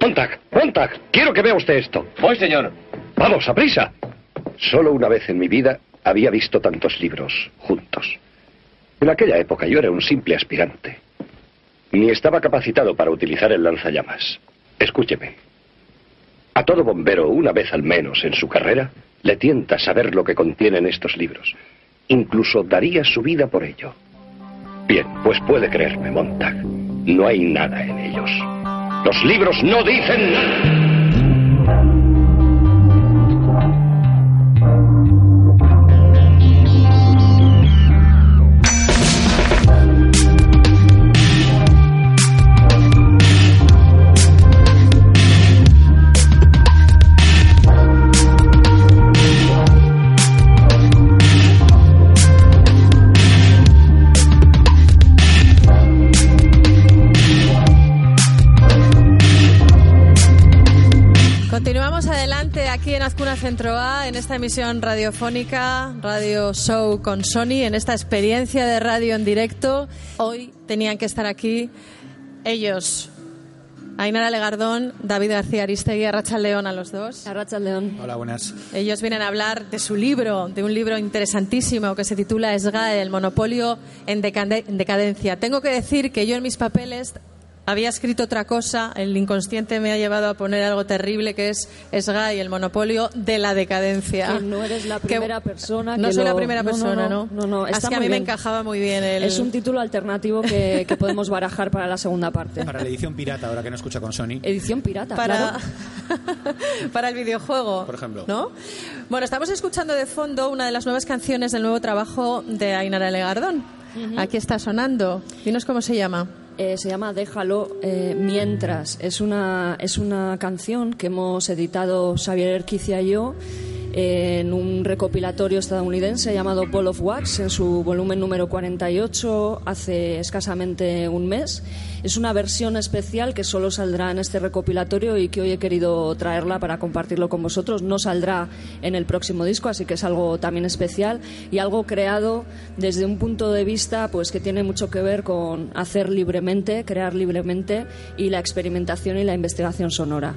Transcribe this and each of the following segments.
Montag, Montag, quiero que vea usted esto. Voy, señor. Vamos, a prisa. Solo una vez en mi vida había visto tantos libros juntos. En aquella época yo era un simple aspirante. Ni estaba capacitado para utilizar el lanzallamas. Escúcheme. A todo bombero, una vez al menos en su carrera, le tienta saber lo que contienen estos libros. Incluso daría su vida por ello. Bien, pues puede creerme, Montag. No hay nada en ellos. Los libros no dicen En esta emisión radiofónica, Radio Show con Sony, en esta experiencia de radio en directo. Hoy tenían que estar aquí ellos, Ainara Legardón, David García Aristegui, Arracha León a los dos. Arracha León. Hola, buenas. Ellos vienen a hablar de su libro, de un libro interesantísimo que se titula SGAE, el monopolio en, decade- en decadencia. Tengo que decir que yo en mis papeles había escrito otra cosa, el inconsciente me ha llevado a poner algo terrible que es SGAE, el monopolio de la decadencia. Que no eres la Que- primera persona No que soy la primera no, no, persona, no, ¿no? no, no, Así que a mí me encajaba muy bien el... Es un título alternativo que, que podemos barajar para la segunda parte. Para la edición pirata, ahora que no escucha con Sony. Edición pirata, para, claro. para el videojuego. Por ejemplo. ¿No? Bueno, estamos escuchando de fondo una de las nuevas canciones del nuevo trabajo de Ainara Legardón. Aquí está sonando. Dinos cómo se llama. Eh, se llama Déjalo eh, mientras. Es una, es una canción que hemos editado Xavier Erquicia y yo eh, en un recopilatorio estadounidense llamado Ball of Wax en su volumen número 48 hace escasamente un mes. Es una versión especial que solo saldrá en este recopilatorio y que hoy he querido traerla para compartirlo con vosotros. No saldrá en el próximo disco, así que es algo también especial y algo creado desde un punto de vista pues que tiene mucho que ver con hacer libremente, crear libremente y la experimentación y la investigación sonora.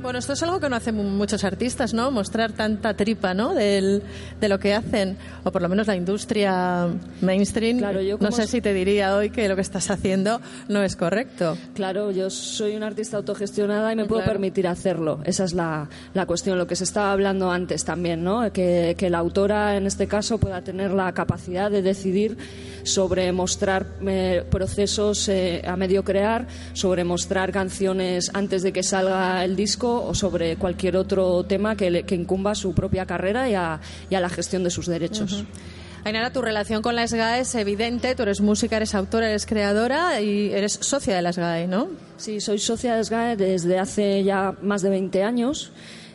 Bueno, esto es algo que no hacen muchos artistas, ¿no? Mostrar tanta tripa, ¿no? Del- de lo que hacen, o por lo menos la industria mainstream. Claro, yo no como sé s- si te diría hoy que lo que estás haciendo no es correcto. Claro, yo soy una artista autogestionada y me puedo Claro. permitir hacerlo. Esa es la, la cuestión, lo que se estaba hablando antes también, ¿no? Que, que la autora, en este caso, pueda tener la capacidad de decidir sobre mostrar eh, procesos eh, a medio crear, sobre mostrar canciones antes de que salga el disco o sobre cualquier otro tema que, le- que incumba a su propia carrera y a, y a la gestión de sus derechos. Ainara, tu relación con la SGAE es evidente. Tú eres música, eres autora, eres creadora y eres socia de la SGAE, ¿no? Sí, soy socia de SGAE desde hace ya más de 20 años.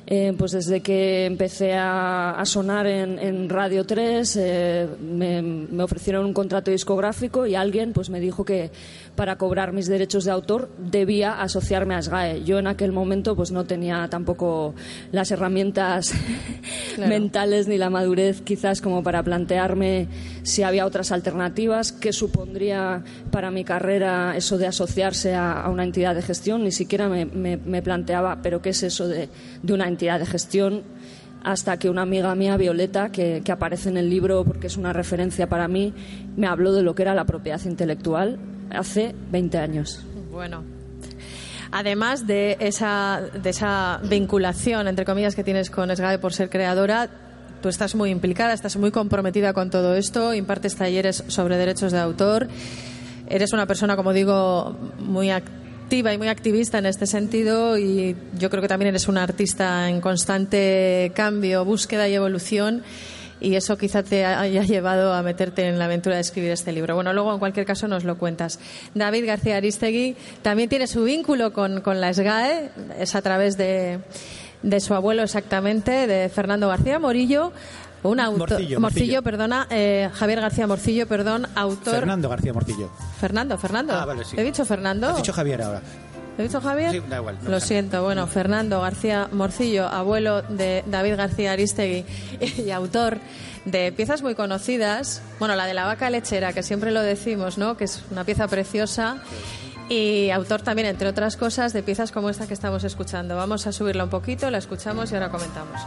Eh, pues desde que empecé a, a sonar en, en Radio 3 eh, me, me ofrecieron un contrato discográfico y alguien pues me dijo que para cobrar mis derechos de autor debía asociarme a SGAE. Yo en aquel momento pues no tenía tampoco las herramientas Claro. mentales ni la madurez quizás como para plantearme si había otras alternativas, qué supondría para mi carrera eso de asociarse a, una entidad de gestión. Ni siquiera me, planteaba, pero qué es eso de, una entidad de gestión hasta que una amiga mía, Violeta, que, aparece en el libro porque es una referencia para mí, me habló de lo que era la propiedad intelectual hace 20 años. Bueno. Además de esa, de esa vinculación, entre comillas, que tienes con SGAE por ser creadora, tú estás muy implicada, estás muy comprometida con todo esto, impartes talleres sobre derechos de autor, eres una persona, como digo, muy activa y muy activista en este sentido y yo creo que también eres una artista en constante cambio, búsqueda y evolución. y eso quizá te haya llevado a meterte en la aventura de escribir este libro. Bueno, luego en cualquier caso nos lo cuentas. David García Aristegui también tiene su vínculo con, con la SGAE, es a través de, de su abuelo exactamente, de Fernando García Morillo. Un autor, Morcillo, Morcillo, Morcillo. perdona, eh, Javier García Morcillo, perdón, autor. Fernando García Morcillo. Fernando, Fernando. Ah, vale, sí. ¿He dicho Fernando? Has dicho Javier ahora. ¿He dicho Javier? Sí, da igual, no Lo siento. Bueno, Fernando García Morcillo, abuelo de David García Aristegui y autor de piezas muy conocidas. Bueno, la de la vaca lechera, que siempre lo decimos, ¿no? Que es una pieza preciosa. Y autor también, entre otras cosas, de piezas como esta que estamos escuchando. Vamos a subirla un poquito, la escuchamos y ahora comentamos.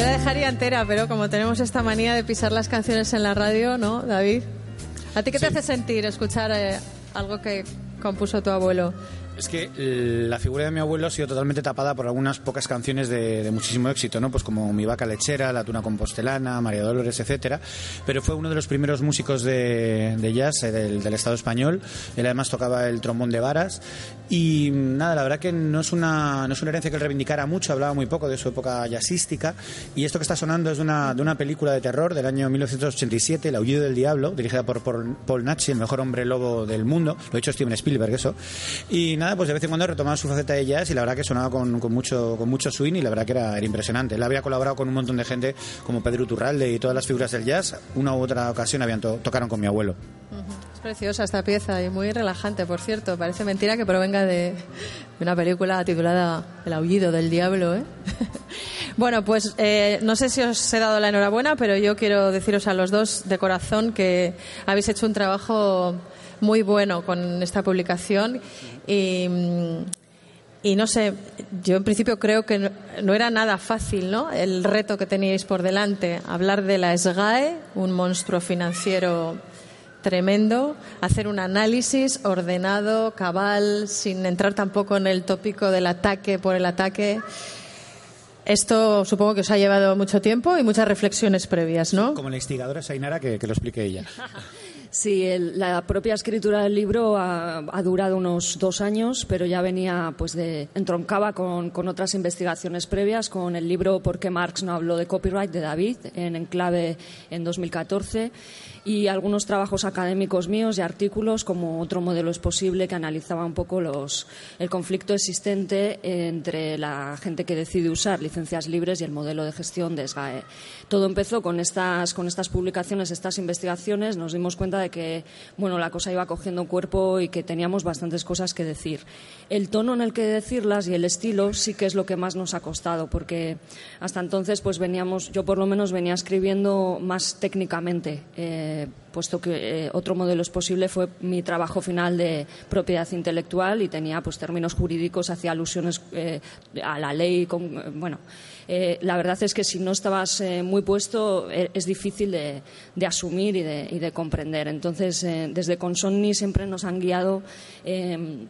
Yo la dejaría entera, pero como tenemos esta manía de pisar las canciones en la radio, ¿no, David? ¿A ti qué te hace sentir escuchar eh, algo que compuso tu abuelo? Es que eh, la figura de mi abuelo ha sido totalmente tapada por algunas pocas canciones de, de muchísimo éxito, ¿no? Pues como Mi vaca lechera, La tuna compostelana, María Dolores, etcétera. Pero fue uno de los primeros músicos de, de jazz eh, del, del Estado español. Él además tocaba el trombón de varas. Y mm, nada, la verdad que no es una, no es una herencia que él reivindicara mucho, hablaba muy poco de su época jazzística. Y esto que está sonando es de una, de una película de terror del año 1987, El aullido del diablo, dirigida por, por Paul Nachi, el mejor hombre lobo del mundo. Lo ha hecho Steven Spielberg, eso. Y nada, pues de vez en cuando retomaba su faceta de jazz y la verdad que sonaba con, con mucho, con mucho swing y la verdad que era, era impresionante. Él había colaborado con un montón de gente como Pedro Turralde y todas las figuras del jazz. Una u otra ocasión habían to- tocaron con mi abuelo. Es preciosa esta pieza y muy relajante, por cierto. Parece mentira que provenga de una película titulada El aullido del diablo. ¿eh? bueno, pues eh, no sé si os he dado la enhorabuena, pero yo quiero deciros a los dos de corazón que habéis hecho un trabajo muy bueno con esta publicación y. y no sé, yo en principio creo que no, no era nada fácil, ¿no? El reto que teníais por delante, hablar de la SGAE, un monstruo financiero tremendo, hacer un análisis ordenado, cabal, sin entrar tampoco en el tópico del ataque por el ataque. Esto supongo que os ha llevado mucho tiempo y muchas reflexiones previas, ¿no? Como la instigadora Sainara, que, que lo explique ella. Sí, el- la propia escritura del libro ha, ha durado unos dos años, pero ya venía, pues, de, entroncaba con, con otras investigaciones previas, con el libro ¿Por qué Marx no habló de copyright? de David, en Enclave en 2014, y algunos trabajos académicos míos y artículos, como Otro modelo es posible, que analizaba un poco los, el conflicto existente entre la gente que decide usar licencias libres y el modelo de gestión de SGAE. Todo empezó con estas, con estas publicaciones, estas investigaciones, nos dimos cuenta de que bueno, la cosa iba cogiendo cuerpo y que teníamos bastantes cosas que decir. El tono en el que decirlas y el estilo sí que es lo que más nos ha costado, porque hasta entonces pues veníamos, yo por lo menos venía escribiendo más técnicamente, eh, eh, puesto que eh, otro modelo es posible fue mi trabajo final de propiedad intelectual y tenía pues términos jurídicos hacia alusiones eh, a la ley, eh, bueno. La verdad es que si no estabas muy puesto es difícil de, asumir y de, comprender. Entonces, desde Consonni siempre nos han guiado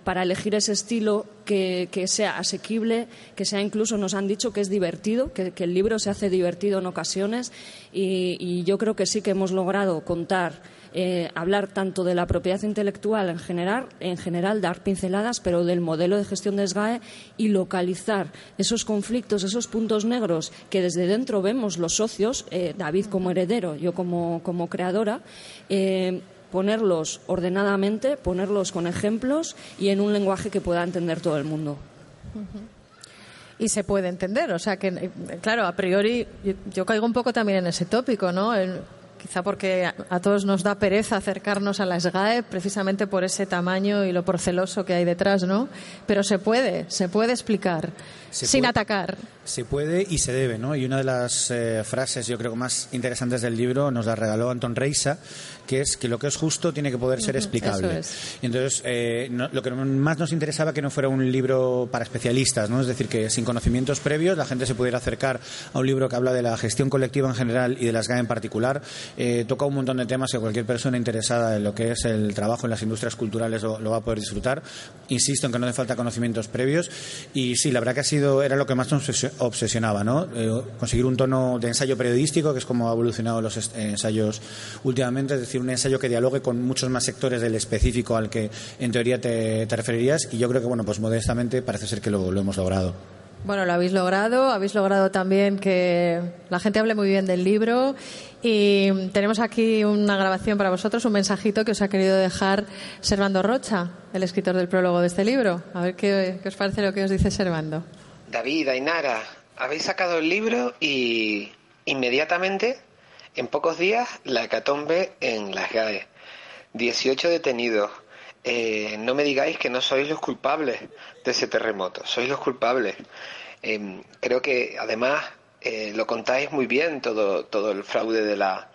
para elegir ese estilo que, sea asequible, que sea incluso, nos han dicho que es divertido, que, el libro se hace divertido en ocasiones y yo creo que sí que hemos logrado contar eh, hablar tanto de la propiedad intelectual en general, en general, dar pinceladas, pero del modelo de gestión de SGAE y localizar esos conflictos, esos puntos negros que desde dentro vemos los socios, eh, David como heredero, yo como, como creadora, eh, ponerlos ordenadamente, ponerlos con ejemplos y en un lenguaje que pueda entender todo el mundo. y se puede entender. O sea que, claro, a priori yo, yo caigo un poco también en ese tópico, ¿no? Quizá porque a todos nos da pereza acercarnos a la SGAE precisamente por ese tamaño y lo porceloso que hay detrás, ¿no? Pero se puede, se puede explicar. Sin atacar. Se puede y se debe, ¿no? Y una de las eh, frases, yo creo, más interesantes del libro nos la regaló Anton Reisa, que es que lo que es justo tiene que poder ser explicable. Y entonces, eh, lo que más nos interesaba que no fuera un libro para especialistas, ¿no? Es decir, que sin conocimientos previos la gente se pudiera acercar a un libro que habla de la gestión colectiva en general y de las GAE en particular. Eh, toca un montón de temas que cualquier persona interesada en lo que es el trabajo en las industrias culturales lo, lo va a poder disfrutar. Insisto en que no hace falta conocimientos previos. Y sí, la verdad que ha sido, era lo que más nos obsesionaba, ¿no? Eh, conseguir un tono de ensayo periodístico, que es como ha evolucionado los ensayos últimamente, es decir, un ensayo que dialogue con muchos más sectores del específico al que en teoría te, referirías y yo creo que, bueno, pues modestamente parece ser que lo, hemos logrado. Bueno, lo habéis logrado. Habéis logrado también que la gente hable muy bien del libro. Y tenemos aquí una grabación para vosotros, un mensajito que os ha querido dejar Servando Rocha, el escritor del prólogo de este libro. A ver qué, qué os parece lo que os dice Servando. David, Ainara, habéis sacado el libro y inmediatamente, en pocos días, la hecatombe en las GAE. 18 detenidos. Eh, no me digáis que no sois los culpables de ese terremoto, sois los culpables. Em, creo que además eh, lo contáis muy bien todo, todo el fraude de la,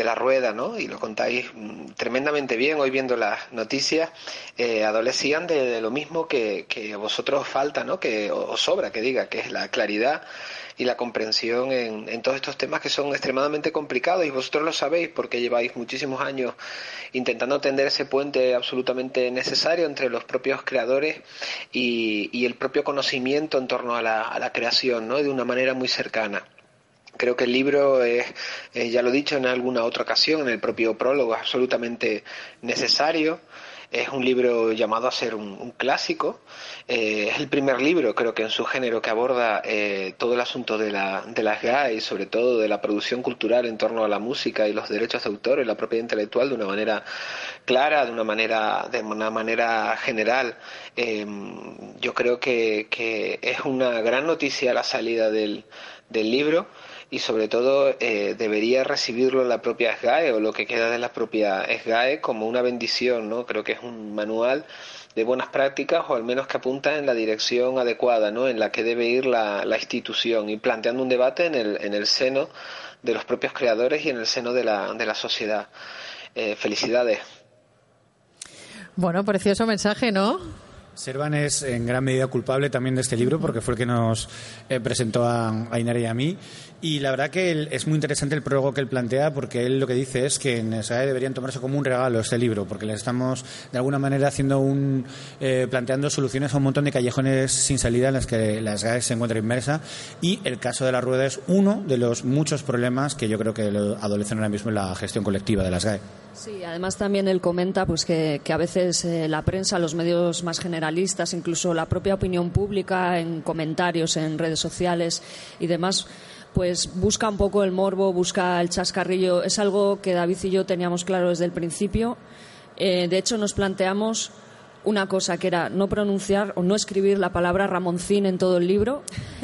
de la rueda, ¿no? Y lo contáis mm, tremendamente bien. Hoy viendo las noticias, eh, adolecían de, lo mismo que, que, vosotros falta, ¿no? Que os sobra, que diga, que es la claridad y la comprensión en, en, todos estos temas que son extremadamente complicados y vosotros lo sabéis porque lleváis muchísimos años intentando tender ese puente absolutamente necesario entre los propios creadores y, y el propio conocimiento en torno a la, a la creación, ¿no? De una manera muy cercana. Creo que el libro es, eh, ya lo he dicho en alguna otra ocasión, en el propio prólogo, es absolutamente necesario. Es un libro llamado a ser un, clásico. Eh, es el primer libro, creo que en su género, que aborda eh, todo el asunto de, la, de las GAE y sobre todo de la producción cultural en torno a la música y los derechos de autor y la propiedad intelectual de una manera clara, de una manera, de una manera general. yo creo que, que es una gran noticia la salida del, del libro y sobre todo eh, debería recibirlo la propia SGAE o lo que queda de la propia SGAE como una bendición, ¿no? Creo que es un manual de buenas prácticas o al menos que apunta en la dirección adecuada, ¿no? En la que debe ir la, la institución y planteando un debate en el, en el seno de los propios creadores y en el seno de la, de la sociedad. Eh, felicidades. Bueno, precioso mensaje, ¿no? Servan es en gran medida culpable también de este libro porque fue el que nos eh, presentó a, a y a mí. Y la verdad que es muy interesante el prólogo que él plantea porque él lo que dice es que en SAE deberían tomarse como un regalo este libro porque le estamos de alguna manera haciendo un eh, planteando soluciones a un montón de callejones sin salida en las que la SAE se encuentra inmersa y el caso de la rueda es uno de los muchos problemas que yo creo que adolecen ahora mismo en la gestión colectiva de las GAE. Sí, además también él comenta pues que, que a veces eh, la prensa, los medios más generalistas, incluso la propia opinión pública en comentarios en redes sociales y demás, pues busca un poco el morbo, busca el chascarrillo. Es algo que David y yo teníamos claro desde el principio. Eh, de hecho, nos planteamos una cosa que era no pronunciar o no escribir la palabra Ramoncín en todo el libro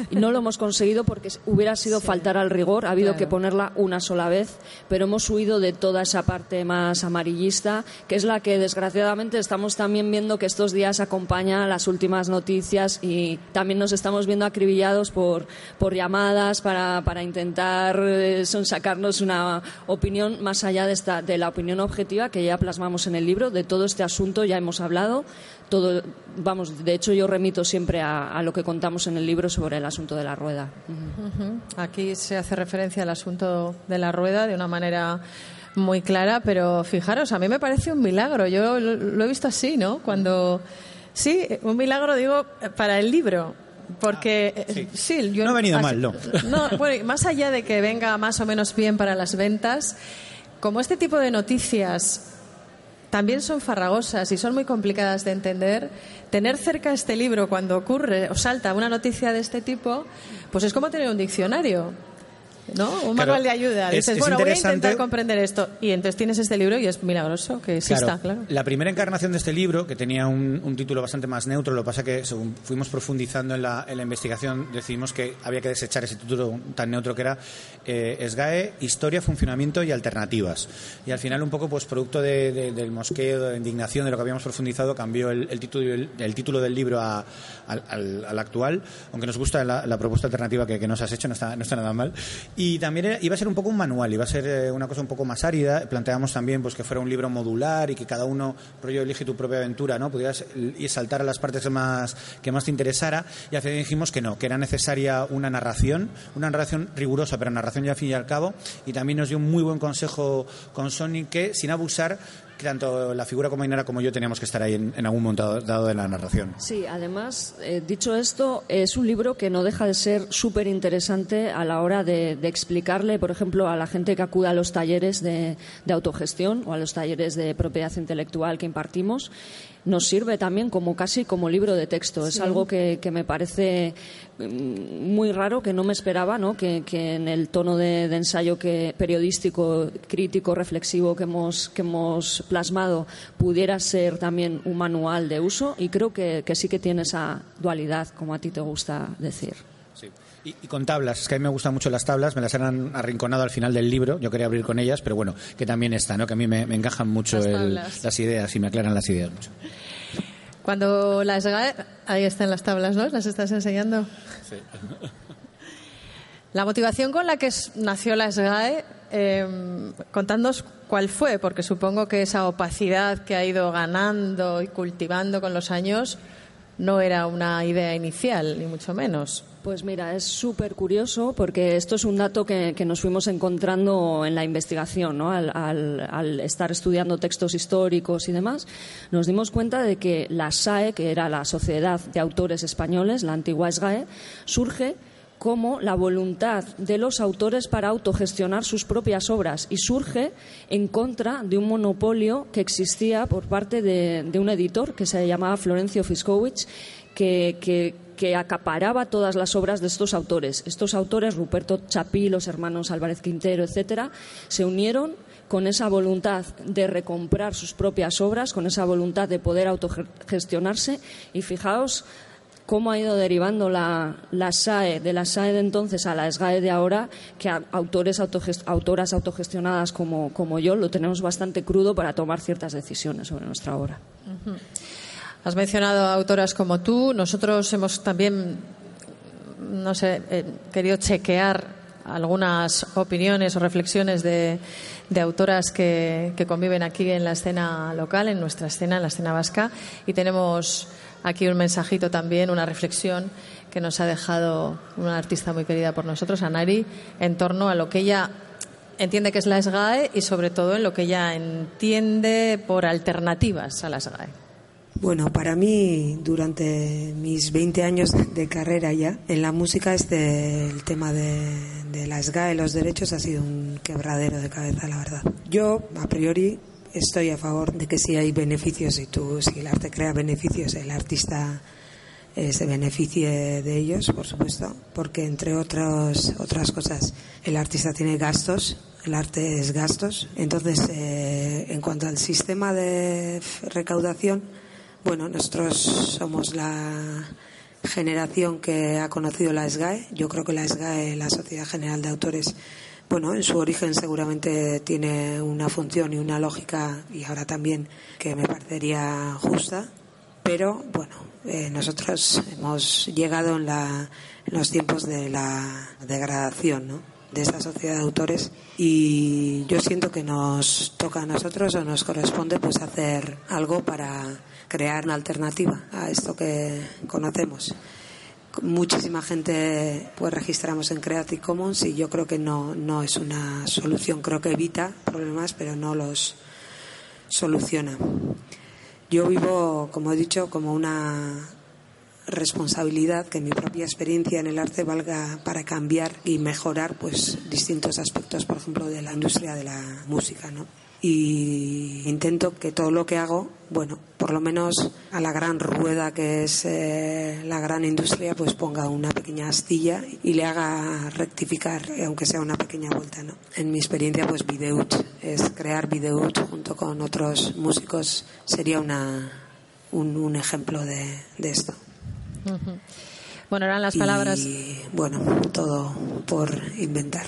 y no lo hemos conseguido porque hubiera sido faltar al rigor, ha habido que ponerla una sola vez, pero hemos huido de toda esa parte más amarillista, que es la que desgraciadamente estamos también viendo que estos días acompaña las últimas noticias y también nos estamos viendo acribillados por, por llamadas para, para intentar eh, sacarnos una opinión más allá de, esta, de la opinión objetiva que ya plasmamos en el libro, de todo este asunto ya hemos hablado todo, vamos, de hecho yo remito siempre a, lo que contamos en el libro sobre el asunto de la rueda. Aquí se hace referencia al asunto de la rueda de una manera muy clara, pero fijaros, a mí me parece un milagro. Yo lo, he visto así, ¿no? Cuando sí, un milagro digo para el libro. Porque ah, sí. yo, no ha venido mal, no. no bueno, más allá de que venga más o menos bien para las ventas, como este tipo de noticias también son farragosas y son muy complicadas de entender, tener cerca este libro cuando ocurre o salta una noticia de este tipo, pues es como tener un diccionario. ¿No? Un manual de ayuda. Dices, bueno, voy a intentar comprender esto. Y entonces tienes este libro y es milagroso que exista, claro. La primera encarnación de este libro, que tenía un, título bastante más neutro, lo que pasa que según fuimos profundizando en la, investigación, decidimos que había que desechar ese título tan neutro que era eh, SGAE, Historia, Funcionamiento y Alternativas. Y al final, un poco, pues producto del mosqueo, de la indignación de lo que habíamos profundizado, cambió el, título, el, título del libro al, actual, aunque nos gusta la, propuesta alternativa que, que, nos has hecho, no está, no está nada mal. Y también iba a ser un poco un manual, iba a ser eh, una cosa un poco más árida. Planteamos también pues que fuera un libro modular y que cada uno, rollo, elige tu propia aventura, ¿no? Pudieras saltar a las partes que más, que más te interesara. Y al final dijimos que no, que era necesaria una narración, una narración rigurosa, pero narración ya al fin y al cabo. Y también nos dio un muy buen consejo con Sony que, sin abusar, tanto la figura como Ainara como yo teníamos que estar ahí en, algún momento dado de la narración. Sí, además, eh, dicho esto, es un libro que no deja de ser súper interesante a la hora de, explicarle, por ejemplo, a la gente que acude a los talleres de, de autogestión o a los talleres de propiedad intelectual que impartimos nos sirve también como casi como libro de texto. Es algo que, me parece muy raro, que no me esperaba, ¿no? Que, en el tono de, ensayo que, periodístico, crítico, reflexivo que hemos, que hemos plasmado pudiera ser también un manual de uso y creo que, que sí que tiene esa dualidad, como a ti te gusta decir. Y, con tablas, es que a mí me gustan mucho las tablas, me las han arrinconado al final del libro, yo quería abrir con ellas, pero bueno, que también está, ¿no? que a mí me, encajan mucho las, ideas y me aclaran las ideas mucho. Cuando las ahí están las tablas, ¿no? ¿Las estás enseñando? Sí. La motivación con la que nació la SGAE, eh, contadnos cuál fue, porque supongo que esa opacidad que ha ido ganando y cultivando con los años no era una idea inicial, ni mucho menos. Pues mira, es súper curioso porque esto es un dato que, nos fuimos encontrando en la investigación, ¿no? Al, estar estudiando textos históricos y demás, nos dimos cuenta de que la SAE, que era la Sociedad de Autores Españoles, la antigua SGAE, surge como la voluntad de los autores para autogestionar sus propias obras y surge en contra de un monopolio que existía por parte de, un editor que se llamaba Florencio Fiskowicz, que que acaparaba todas las obras de estos autores. Estos autores, Ruperto Chapí, los hermanos Álvarez Quintero, etcétera, se unieron con esa voluntad de recomprar sus propias obras, con esa voluntad de poder autogestionarse. Y fijaos cómo ha ido derivando la, SAE, de la SAE de entonces a la SGAE de ahora, que autores autoras autogestionadas como, como, yo lo tenemos bastante crudo para tomar ciertas decisiones sobre nuestra obra. Has mencionado a autoras como tú. Nosotros hemos también, no sé, eh, querido chequear algunas opiniones o reflexiones de, autoras que, conviven aquí en la escena local, en nuestra escena, en la escena vasca. Y tenemos aquí un mensajito también, una reflexión que nos ha dejado una artista muy querida por nosotros, Anari, en torno a lo que ella entiende que es la SGAE y sobre todo en lo que ella entiende por alternativas a la SGAE. Bueno, para mí, durante mis 20 años de carrera ya, en la música este, el tema de, de la SGA y los derechos ha sido un quebradero de cabeza, la verdad. Yo, a priori, estoy a favor de que si hay beneficios, y tú, si el arte crea beneficios, el artista eh, se beneficie de ellos, por supuesto, porque entre otros, otras cosas, el artista tiene gastos, el arte es gastos. Entonces, eh, en cuanto al sistema de recaudación, bueno, nosotros somos la generación que ha conocido la SGAE. Yo creo que la SGAE, la Sociedad General de Autores, bueno, en su origen seguramente tiene una función y una lógica, y ahora también, que me parecería justa. Pero, bueno, eh, nosotros hemos llegado en, la, los tiempos de la degradación, ¿no? de esta sociedad de autores y yo siento que nos toca a nosotros o nos corresponde pues hacer algo para crear una alternativa a esto que conocemos. Muchísima gente pues registramos en Creative Commons y yo creo que no, no es una solución, creo que evita problemas pero no los soluciona. Yo vivo, como he dicho, como una responsabilidad que mi propia experiencia en el arte valga para cambiar y mejorar pues distintos aspectos, por ejemplo, de la industria de la música, ¿no? Y intento que todo lo que hago, bueno, por lo menos a la gran rueda que es eh, la gran industria, pues ponga una pequeña astilla y le haga rectificar, aunque sea una pequeña vuelta, ¿no? En mi experiencia, pues Videout es crear Videout junto con otros músicos sería una, un, ejemplo de, esto. Bueno, eran las palabras. Y bueno, todo por inventar.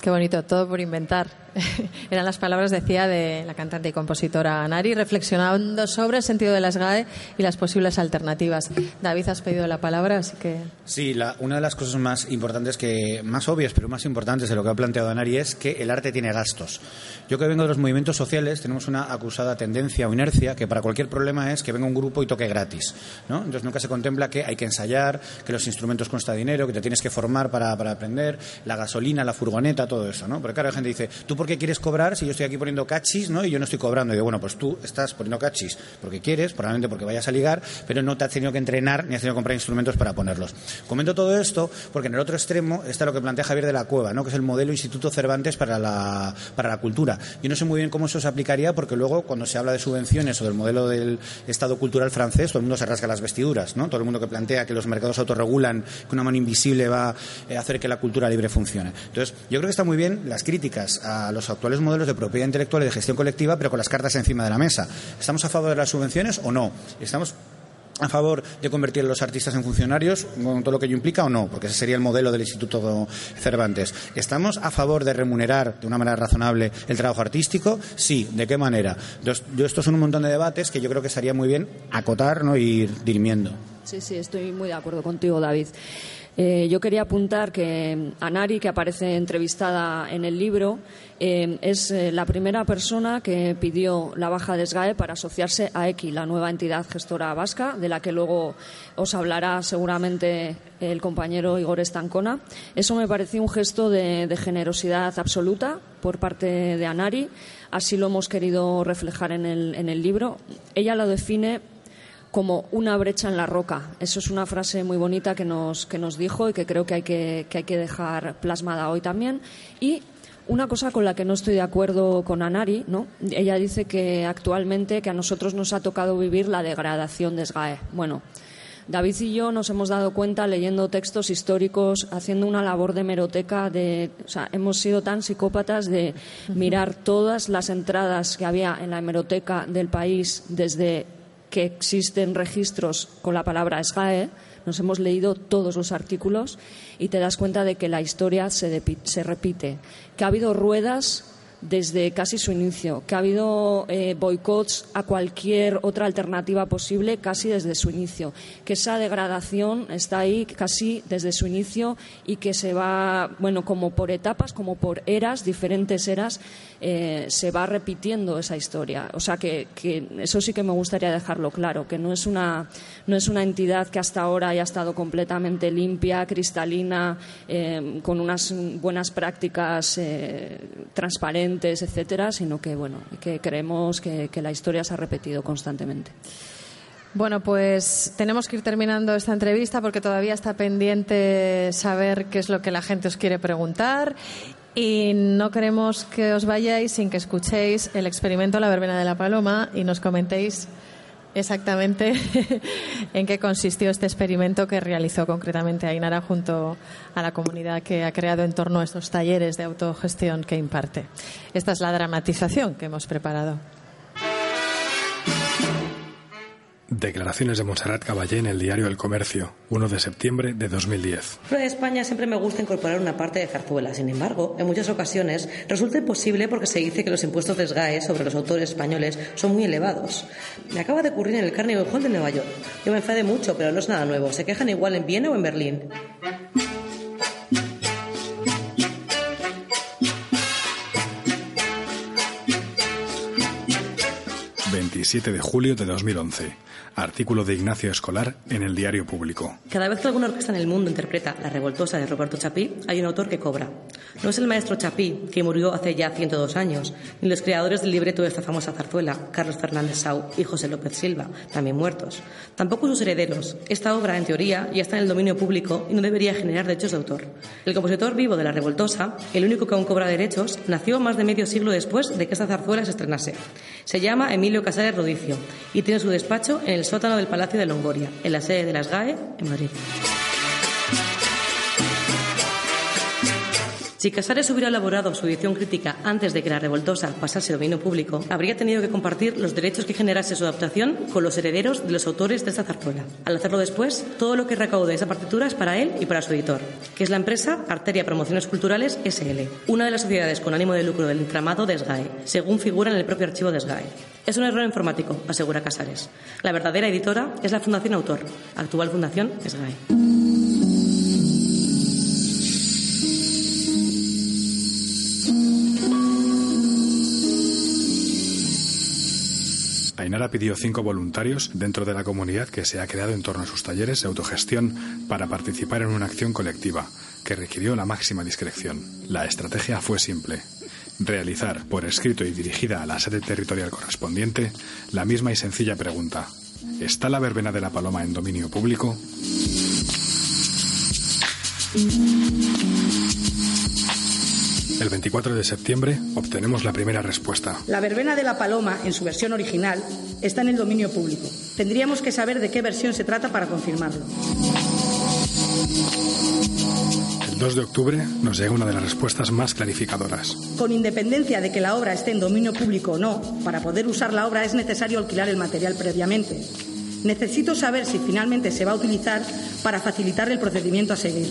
Qué bonito, todo por inventar. Eran las palabras, decía, de la cantante y compositora Nari, reflexionando sobre el sentido de las GAE y las posibles alternativas. David, has pedido la palabra, así que. Sí, una de las cosas más importantes, que más obvias, pero más importantes de lo que ha planteado Nari es que el arte tiene gastos. Yo que vengo de los movimientos sociales, tenemos una acusada tendencia o inercia que para cualquier problema es que venga un grupo y toque gratis. ¿no? Entonces nunca se contempla que hay que ensayar, que los instrumentos cuesta dinero, que te tienes que formar para, para aprender, la gasolina, la furgoneta, todo eso. ¿no? Porque claro, la gente dice, ¿tú por qué quieres cobrar si yo estoy aquí poniendo cachis ¿no? y yo no estoy cobrando? Y digo, bueno, pues tú estás poniendo cachis porque quieres, probablemente porque vayas a ligar, pero no te has tenido que entrenar ni has tenido que comprar instrumentos para ponerlos. Comento todo esto porque en el otro extremo está lo que plantea Javier de la Cueva, ¿no? que es el modelo Instituto Cervantes para la, para la cultura. Yo no sé muy bien cómo eso se aplicaría porque luego cuando se habla de subvenciones o del modelo del Estado cultural francés, todo el mundo se rasga las vestiduras, ¿no? Todo el mundo que plantea que los mercados autorregulan, que una mano invisible va a hacer que la cultura libre funcione. Entonces, yo creo que está muy bien las críticas a los actuales modelos de propiedad intelectual y de gestión colectiva, pero con las cartas encima de la mesa. ¿Estamos a favor de las subvenciones o no? ¿Estamos a favor de convertir a los artistas en funcionarios, con todo lo que ello implica o no, porque ese sería el modelo del Instituto Cervantes. ¿Estamos a favor de remunerar de una manera razonable el trabajo artístico? Sí, ¿de qué manera? Yo, estos son un montón de debates que yo creo que estaría muy bien acotar ¿no? y ir dirimiendo. Sí, sí, estoy muy de acuerdo contigo, David. Eh, yo quería apuntar que Anari, que aparece entrevistada en el libro, eh, es eh, la primera persona que pidió la baja de SGAE para asociarse a EQI, la nueva entidad gestora vasca, de la que luego os hablará seguramente el compañero Igor Estancona. Eso me pareció un gesto de, de generosidad absoluta por parte de Anari. Así lo hemos querido reflejar en el, en el libro. Ella lo define como una brecha en la roca. Eso es una frase muy bonita que nos, que nos dijo y que creo que hay que, que hay que dejar plasmada hoy también. Y una cosa con la que no estoy de acuerdo con Anari, ¿no? Ella dice que actualmente que a nosotros nos ha tocado vivir la degradación de SGAE. Bueno, David y yo nos hemos dado cuenta leyendo textos históricos, haciendo una labor de hemeroteca, de, o sea, hemos sido tan psicópatas de mirar todas las entradas que había en la hemeroteca del país desde que existen registros con la palabra SGAE, nos hemos leído todos los artículos y te das cuenta de que la historia se, se repite, que ha habido ruedas desde casi su inicio, que ha habido eh, boicots a cualquier otra alternativa posible casi desde su inicio, que esa degradación está ahí casi desde su inicio y que se va, bueno, como por etapas, como por eras, diferentes eras, eh, se va repitiendo esa historia. O sea que, eso sí que me gustaría dejarlo claro, que no es una no es una entidad que hasta ahora haya estado completamente limpia, cristalina, eh, con unas buenas prácticas transparentes etcétera, sino que bueno, que creemos que, la historia se ha repetido constantemente. Bueno, pues tenemos que ir terminando esta entrevista porque todavía está pendiente saber qué es lo que la gente os quiere preguntar y no queremos que os vayáis sin que escuchéis el experimento La Verbena de la Paloma y nos comentéis exactamente en qué consistió este experimento que realizó concretamente Ainara junto a la comunidad que ha creado en torno a estos talleres de autogestión que imparte. Esta es la dramatización que hemos preparado. Declaraciones de Montserrat Caballé en el diario El Comercio, 1 de septiembre de 2010. Fuera de España siempre me gusta incorporar una parte de zarzuela. Sin embargo, en muchas ocasiones resulta imposible porque se dice que los impuestos de SGAE sobre los autores españoles son muy elevados. Me acaba de ocurrir en el Carnegie Hall de Nueva York. Yo me enfadé mucho, pero no es nada nuevo. Se quejan igual en Viena o en Berlín. 27 de julio de 2011. Artículo de Ignacio Escolar en el Diario Público. Cada vez que alguna orquesta en el mundo interpreta La Revoltosa de Roberto Chapí, hay un autor que cobra. No es el maestro Chapí, que murió hace ya 102 años, ni los creadores del libreto de esta famosa zarzuela, Carlos Fernández Sau y José López Silva, también muertos. Tampoco sus herederos. Esta obra, en teoría, ya está en el dominio público y no debería generar derechos de autor. El compositor vivo de La Revoltosa, el único que aún cobra derechos, nació más de medio siglo después de que esta zarzuela se estrenase. Se llama Emilio Casares Rodicio y tiene su despacho en el sótano del Palacio de Longoria, en la sede de las GAE, en Madrid. Si Casares hubiera elaborado su edición crítica antes de que La Revoltosa pasase a dominio público, habría tenido que compartir los derechos que generase su adaptación con los herederos de los autores de esta zarzuela. Al hacerlo después, todo lo que recaude esa partitura es para él y para su editor, que es la empresa Arteria Promociones Culturales SL, una de las sociedades con ánimo de lucro del entramado de SGAE, según figura en el propio archivo de SGAE. Es un error informático, asegura Casares. La verdadera editora es la Fundación Autor, actual Fundación SGAE. Ainara pidió cinco voluntarios dentro de la comunidad que se ha creado en torno a sus talleres de autogestión para participar en una acción colectiva que requirió la máxima discreción. La estrategia fue simple. Realizar, por escrito y dirigida a la sede territorial correspondiente, la misma y sencilla pregunta. ¿Está la verbena de la paloma en dominio público? El 24 de septiembre obtenemos la primera respuesta. La verbena de la paloma, en su versión original, está en el dominio público. Tendríamos que saber de qué versión se trata para confirmarlo. El 2 de octubre nos llega una de las respuestas más clarificadoras. Con independencia de que la obra esté en dominio público o no, para poder usar la obra es necesario alquilar el material previamente. Necesito saber si finalmente se va a utilizar para facilitar el procedimiento a seguir.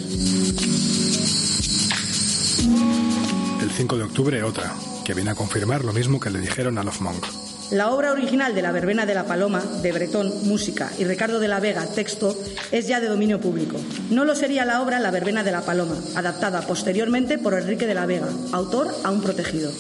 El 5 de octubre otra, que viene a confirmar lo mismo que le dijeron a Love Monk. La obra original de La Verbena de la Paloma, de Bretón, música, y Ricardo de la Vega, texto, es ya de dominio público. No lo sería la obra La Verbena de la Paloma, adaptada posteriormente por Enrique de la Vega, autor aún protegido.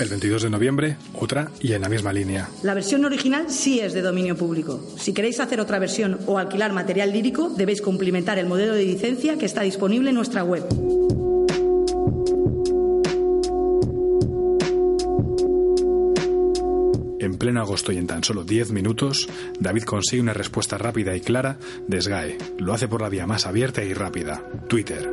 El 22 de noviembre, otra y en la misma línea. La versión original sí es de dominio público. Si queréis hacer otra versión o alquilar material lírico, debéis cumplimentar el modelo de licencia que está disponible en nuestra web. En pleno agosto y en tan solo 10 minutos, David consigue una respuesta rápida y clara de SGAE. Lo hace por la vía más abierta y rápida, Twitter.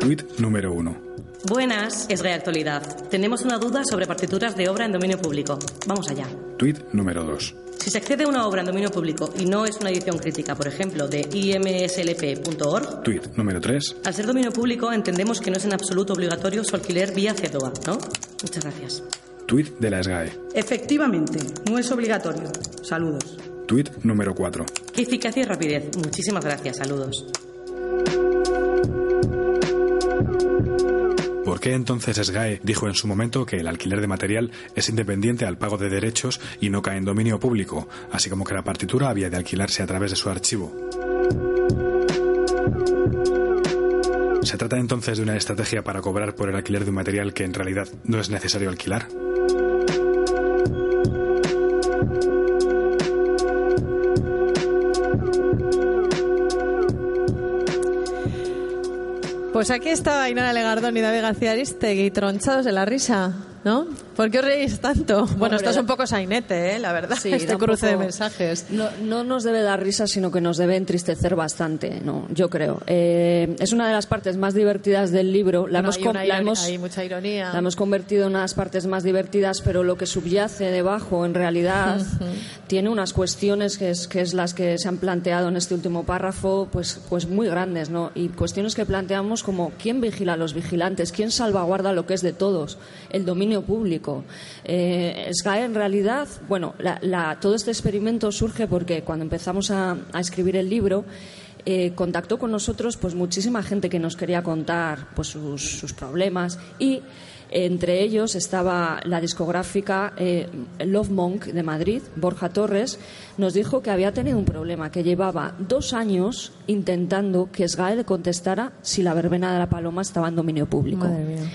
Tweet número 1. Buenas, es Actualidad. Tenemos una duda sobre partituras de obra en dominio público. Vamos allá. Tweet número 2. Si se accede a una obra en dominio público y no es una edición crítica, por ejemplo, de imslp.org. Tweet número 3. Al ser dominio público entendemos que no es en absoluto obligatorio su alquiler vía CEDOA, ¿no? Muchas gracias. Tweet de la SGAE. Efectivamente, no es obligatorio. Saludos. Tweet número 4. Qué eficacia y rapidez. Muchísimas gracias. Saludos. ¿Por qué entonces SGAE dijo en su momento que el alquiler de material es independiente al pago de derechos y no cae en dominio público, así como que la partitura había de alquilarse a través de su archivo? ¿Se trata entonces de una estrategia para cobrar por el alquiler de un material que en realidad no es necesario alquilar? Pues aquí está Ainara Legardón y David García Aristegui, tronchados de la risa, ¿no? ¿Por qué os reís tanto? Bueno, esto es un poco sainete, ¿eh? la verdad, Sí, este cruce de mensajes. No, no nos debe dar risa, sino que nos debe entristecer bastante, ¿no? Yo creo. Eh, es una de las partes más divertidas del libro. La Bueno, hemos, hay, com- una la ironi- hemos- hay mucha ironía. la hemos convertido en una de las partes más divertidas, pero lo que subyace debajo, en realidad, tiene unas cuestiones que es, que es las que se han planteado en este último párrafo, pues, pues muy grandes, ¿no? Y cuestiones que planteamos como quién vigila a los vigilantes, quién salvaguarda lo que es de todos, el dominio público. Eh, SGAE, en realidad, bueno, la- la- todo este experimento surge porque cuando empezamos a, escribir el libro, eh, contactó con nosotros pues muchísima gente que nos quería contar pues sus, sus problemas y entre ellos estaba la discográfica eh, Love Monk de Madrid, Borja Torres, nos dijo que había tenido un problema, que llevaba dos años intentando que SGAE le contestara si la verbena de la paloma estaba en dominio público. Madre mía.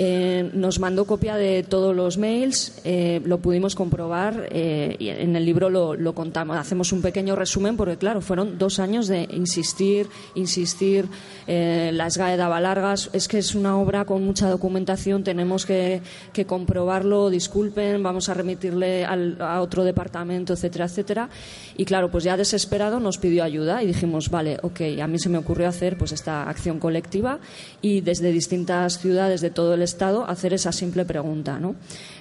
Eh, nos mandó copia de todos los mails, eh, lo pudimos comprobar eh, y en el libro lo, contamos. Hacemos un pequeño resumen porque, claro, fueron dos años de insistir, insistir. la SGAE daba largas. Es que es una obra con mucha documentación, tenemos que, que comprobarlo. Disculpen, vamos a remitirle al, a otro departamento, etcétera, etcétera. Y, claro, pues ya desesperado nos pidió ayuda y dijimos, vale, ok, a mí se me ocurrió hacer pues esta acción colectiva y desde distintas ciudades de todo el Estado hacer esa simple pregunta.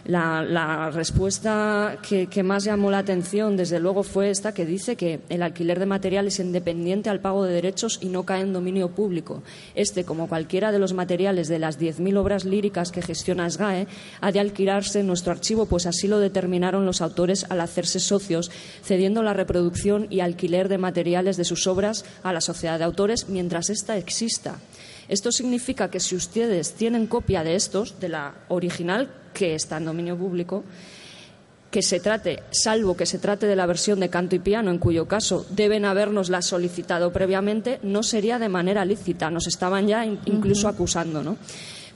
La, respuesta que, que, más llamó la atención, desde luego, fue esta que dice que el alquiler de material es independiente al pago de derechos y no cae en dominio público. Este, como cualquiera de los materiales de las 10.000 obras líricas que gestiona SGAE, ha de alquilarse en nuestro archivo, pues así lo determinaron los autores al hacerse socios, cediendo la reproducción y alquiler de materiales de sus obras a la sociedad de autores mientras ésta exista. Esto significa que si ustedes tienen copia de estos, de la original, que está en dominio público, que se trate, salvo que se trate de la versión de canto y piano, en cuyo caso deben habernosla solicitado previamente, no sería de manera lícita. Nos estaban ya incluso acusando, ¿no?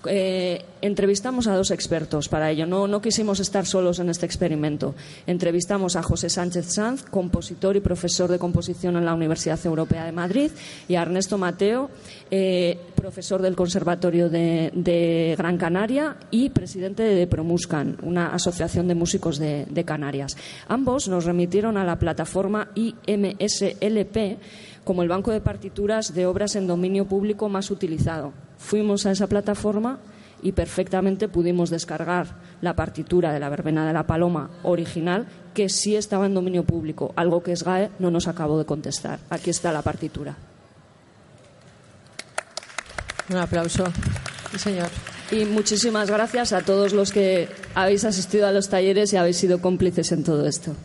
Eh, entrevistamos a dos expertos para ello. No, quisimos estar solos en este experimento. Entrevistamos a José Sánchez Sanz, compositor y profesor de composición en la Universidad Europea de Madrid, y a Ernesto Mateo, eh, profesor del Conservatorio de, de, Gran Canaria y presidente de Promuscan, una asociación de músicos de, de Canarias. Ambos nos remitieron a la plataforma IMSLP como el banco de partituras de obras en dominio público más utilizado. Fuimos a esa plataforma y perfectamente pudimos descargar la partitura de la verbena de la paloma original que sí estaba en dominio público, algo que SGAE no nos acabó de contestar. Aquí está la partitura. Un aplauso. Sí, señor. Y muchísimas gracias a todos los que habéis asistido a los talleres y habéis sido cómplices en todo esto.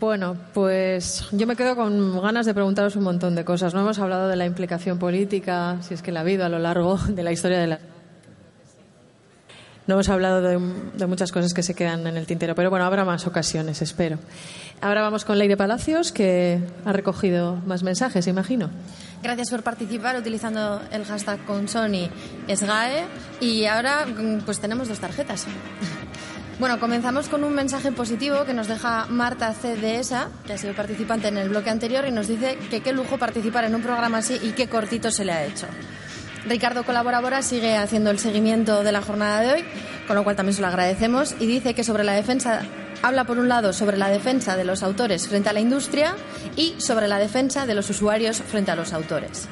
Bueno, pues yo me quedo con ganas de preguntaros un montón de cosas. No hemos hablado de la implicación política, si es que la ha habido a lo largo de la historia de la. No hemos hablado de, muchas cosas que se quedan en el tintero, pero bueno, habrá más ocasiones, espero. Ahora vamos con Leire Palacios, que ha recogido más mensajes, imagino. Gracias por participar utilizando el hashtag con Sony y ahora pues tenemos dos tarjetas. Bueno, comenzamos con un mensaje positivo que nos deja Marta C. de ESA, que ha sido participante en el bloque anterior, y nos dice que qué lujo participar en un programa así y qué cortito se le ha hecho. Ricardo Colaboradora sigue haciendo el seguimiento de la jornada de hoy, con lo cual también se lo agradecemos, y dice que sobre la defensa habla por un lado sobre la defensa de los autores frente a la industria y sobre la defensa de los usuarios frente a los autores.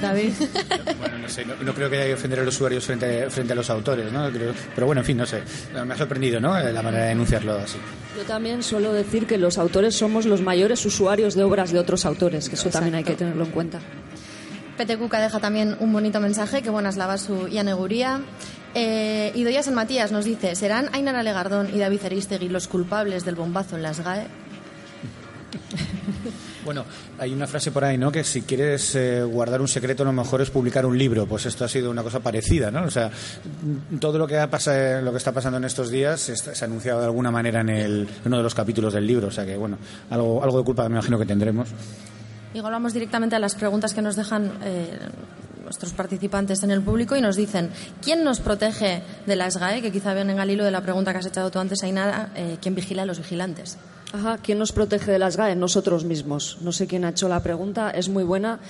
David. Bueno, no sé, no, no, creo que haya que ofender a los usuarios frente, frente a los autores, ¿no? Creo, pero bueno, en fin, no sé. Me ha sorprendido, ¿no? La manera de enunciarlo así. Yo también suelo decir que los autores somos los mayores usuarios de obras de otros autores, que eso Exacto. también hay que tenerlo en cuenta. Pete Cuca deja también un bonito mensaje, que buenas lavas su Ianeguría. Eh, Idoya San Matías nos dice, ¿serán Ainara Legardón y David Aristegui los culpables del bombazo en las GAE? Bueno, hay una frase por ahí, ¿no? Que si quieres eh, guardar un secreto, lo mejor es publicar un libro. Pues esto ha sido una cosa parecida, ¿no? O sea, todo lo que, ha pasado, lo que está pasando en estos días se, ha anunciado de alguna manera en, uno de los capítulos del libro. O sea que, bueno, algo, algo de culpa me imagino que tendremos. Igual vamos directamente a las preguntas que nos dejan eh, nuestros participantes en el público y nos dicen ¿quién nos protege de la SGAE? Que quizá viene en al hilo de la pregunta que has echado tú antes, Ainara, eh, ¿quién vigila a los vigilantes? Ajá, ¿quién nos protege de las GAE? Nosotros mismos. No sé quién ha hecho la pregunta, es muy buena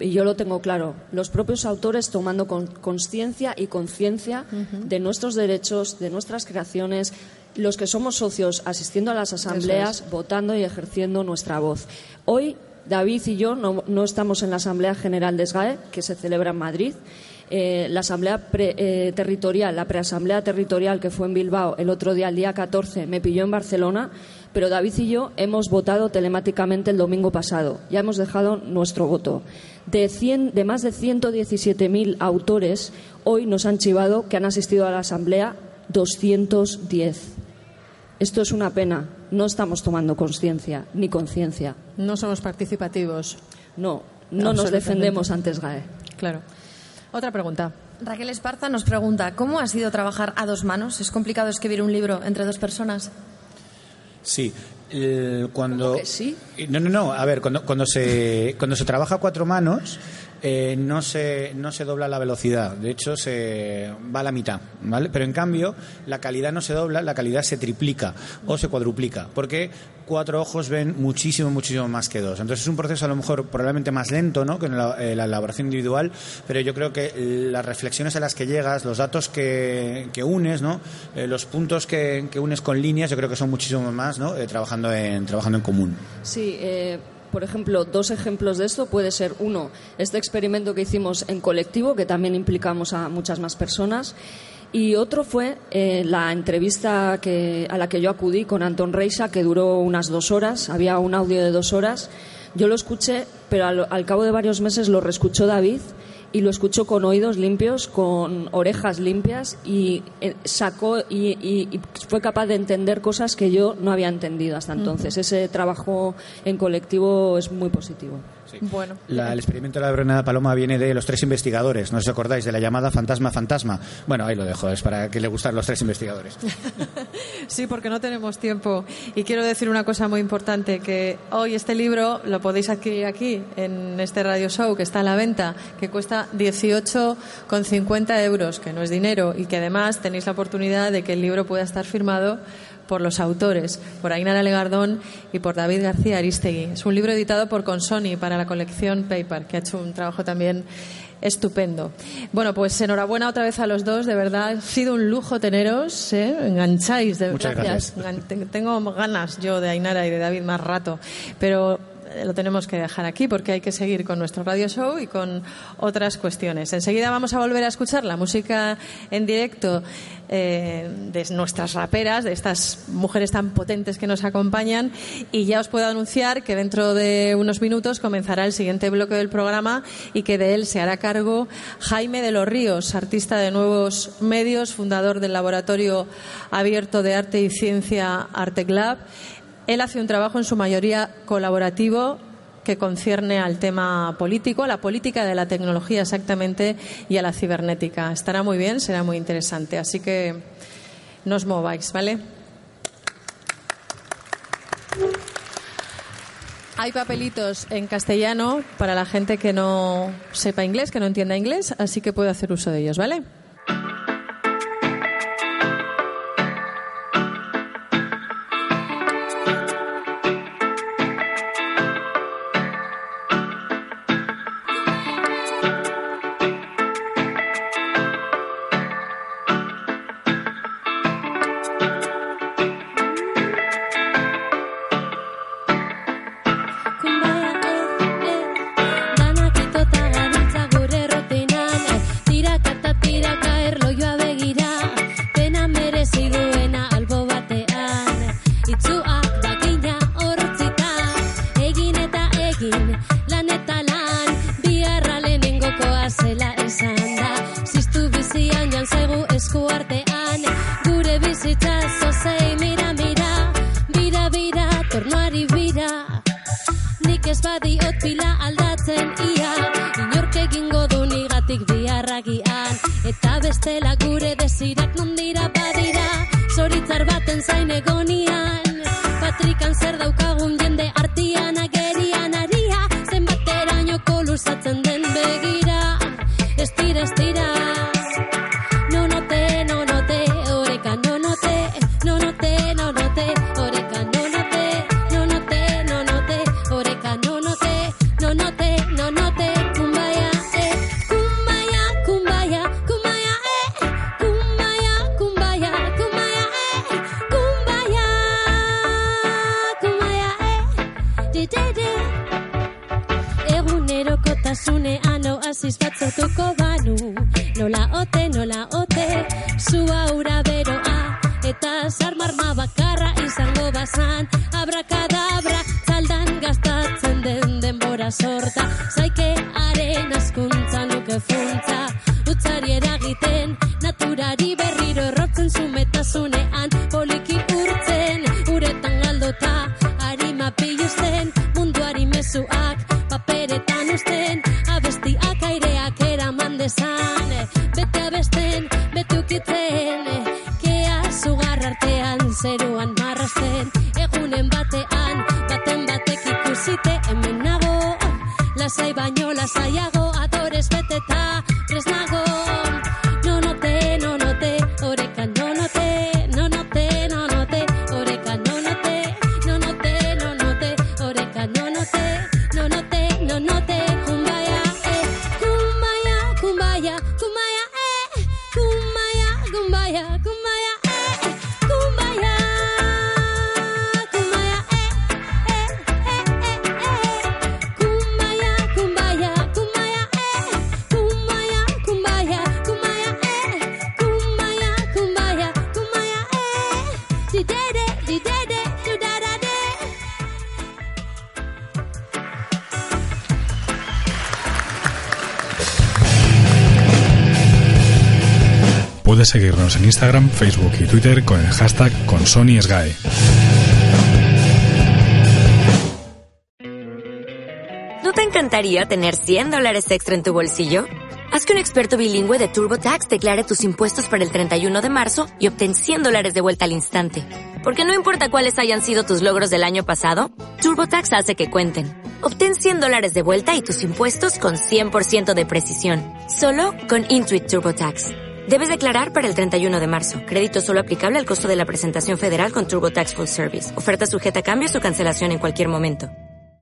y yo lo tengo claro. Los propios autores tomando conciencia y conciencia uh -huh. de nuestros derechos, de nuestras creaciones, los que somos socios asistiendo a las asambleas, es. votando y ejerciendo nuestra voz. Hoy David y yo no, no, estamos en la Asamblea General de SGAE, que se celebra en Madrid. Eh, la Asamblea pre, eh, Territorial, la preasamblea territorial que fue en Bilbao el otro día, el día 14, me pilló en Barcelona, pero David y yo hemos votado telemáticamente el domingo pasado. Ya hemos dejado nuestro voto. De, 100, de más de 117.000 autores, hoy nos han chivado que han asistido a la Asamblea 210. Esto es una pena. No estamos tomando conciencia ni conciencia. No somos participativos. No, no nos defendemos antes GAE. Claro. Otra pregunta. Raquel Esparza nos pregunta, ¿cómo ha sido trabajar a dos manos? ¿Es complicado escribir un libro entre dos personas? Sí. Eh, cuando que sí? no no no a ver cuando cuando se cuando se trabaja a cuatro manos eh, no, se, no se dobla la velocidad, de hecho se va a la mitad, ¿vale? Pero en cambio la calidad no se dobla, la calidad se triplica o se cuadruplica, porque cuatro ojos ven muchísimo, muchísimo más que dos. Entonces es un proceso a lo mejor probablemente más lento ¿no? que en la, eh, la elaboración individual, pero yo creo que las reflexiones a las que llegas, los datos que, que unes, ¿no? Eh, los puntos que, que unes con líneas, yo creo que son muchísimo más ¿no? Trabajando, en, trabajando en común. Sí, eh, por ejemplo, dos ejemplos de esto puede ser uno, este experimento que hicimos en colectivo, que también implicamos a muchas más personas. Y otro fue eh, la entrevista que, a la que yo acudí con Anton Reisa, que duró unas dos horas. Había un audio de dos horas. Yo lo escuché, pero al, al cabo de varios meses lo reescuchó David y lo escuchó con oídos limpios, con orejas limpias y eh, sacó y, y- y fue capaz de entender cosas que yo no había entendido hasta entonces. Ese trabajo en colectivo es muy positivo. Bueno. La- el experimento de la Verona Paloma viene de los tres investigadores, no os acordáis, de la llamada fantasma-fantasma. Bueno, ahí lo dejo, es para que le gustan los tres investigadores. Sí, porque no tenemos tiempo. Y quiero decir una cosa muy importante, que hoy este libro lo podéis adquirir aquí, en este radio show que está a la venta, que cuesta 18,50 euros, que no es dinero, y que además tenéis la oportunidad de que el libro pueda estar firmado por los autores, por Ainara Legardón y por David García Aristegui. Es un libro editado por Consoni para la colección Paper, que ha hecho un trabajo también estupendo. Bueno, pues enhorabuena otra vez a los dos, de verdad, ha sido un lujo teneros, ¿eh? engancháis. De, Muchas gracias. Te- Tengo ganas yo de Ainara y de David más rato, pero lo tenemos que dejar aquí porque hay que seguir con nuestro radio show y con otras cuestiones. Enseguida vamos a volver a escuchar la música en directo eh, de nuestras raperas, de estas mujeres tan potentes que nos acompañan y ya os puedo anunciar que dentro de unos minutos comenzará el siguiente bloque del programa y que de él se hará cargo Jaime de los Ríos, artista de nuevos medios, fundador del Laboratorio Abierto de Arte y Ciencia Artec Lab. Él hace un trabajo en su mayoría colaborativo que concierne al tema político, a la política de la tecnología exactamente y a la cibernética. Estará muy bien, será muy interesante. Así que no os mováis, ¿vale? Hay papelitos en castellano para la gente que no sepa inglés, que no entienda inglés, así que puede hacer uso de ellos, ¿vale? Seguirnos en Instagram, Facebook y Twitter con el hashtag ConsonySGAE. ¿No te encantaría tener 100 dólares extra en tu bolsillo? Haz que un experto bilingüe de TurboTax declare tus impuestos para el 31 de marzo y obtén 100 dólares de vuelta al instante. Porque no importa cuáles hayan sido tus logros del año pasado, TurboTax hace que cuenten. Obtén 100 dólares de vuelta y tus impuestos con 100% de precisión. Solo con Intuit TurboTax. Debes declarar para el 31 de marzo. Crédito solo aplicable al costo de la presentación federal con TurboTax Full Service. Oferta sujeta a cambios o cancelación en cualquier momento.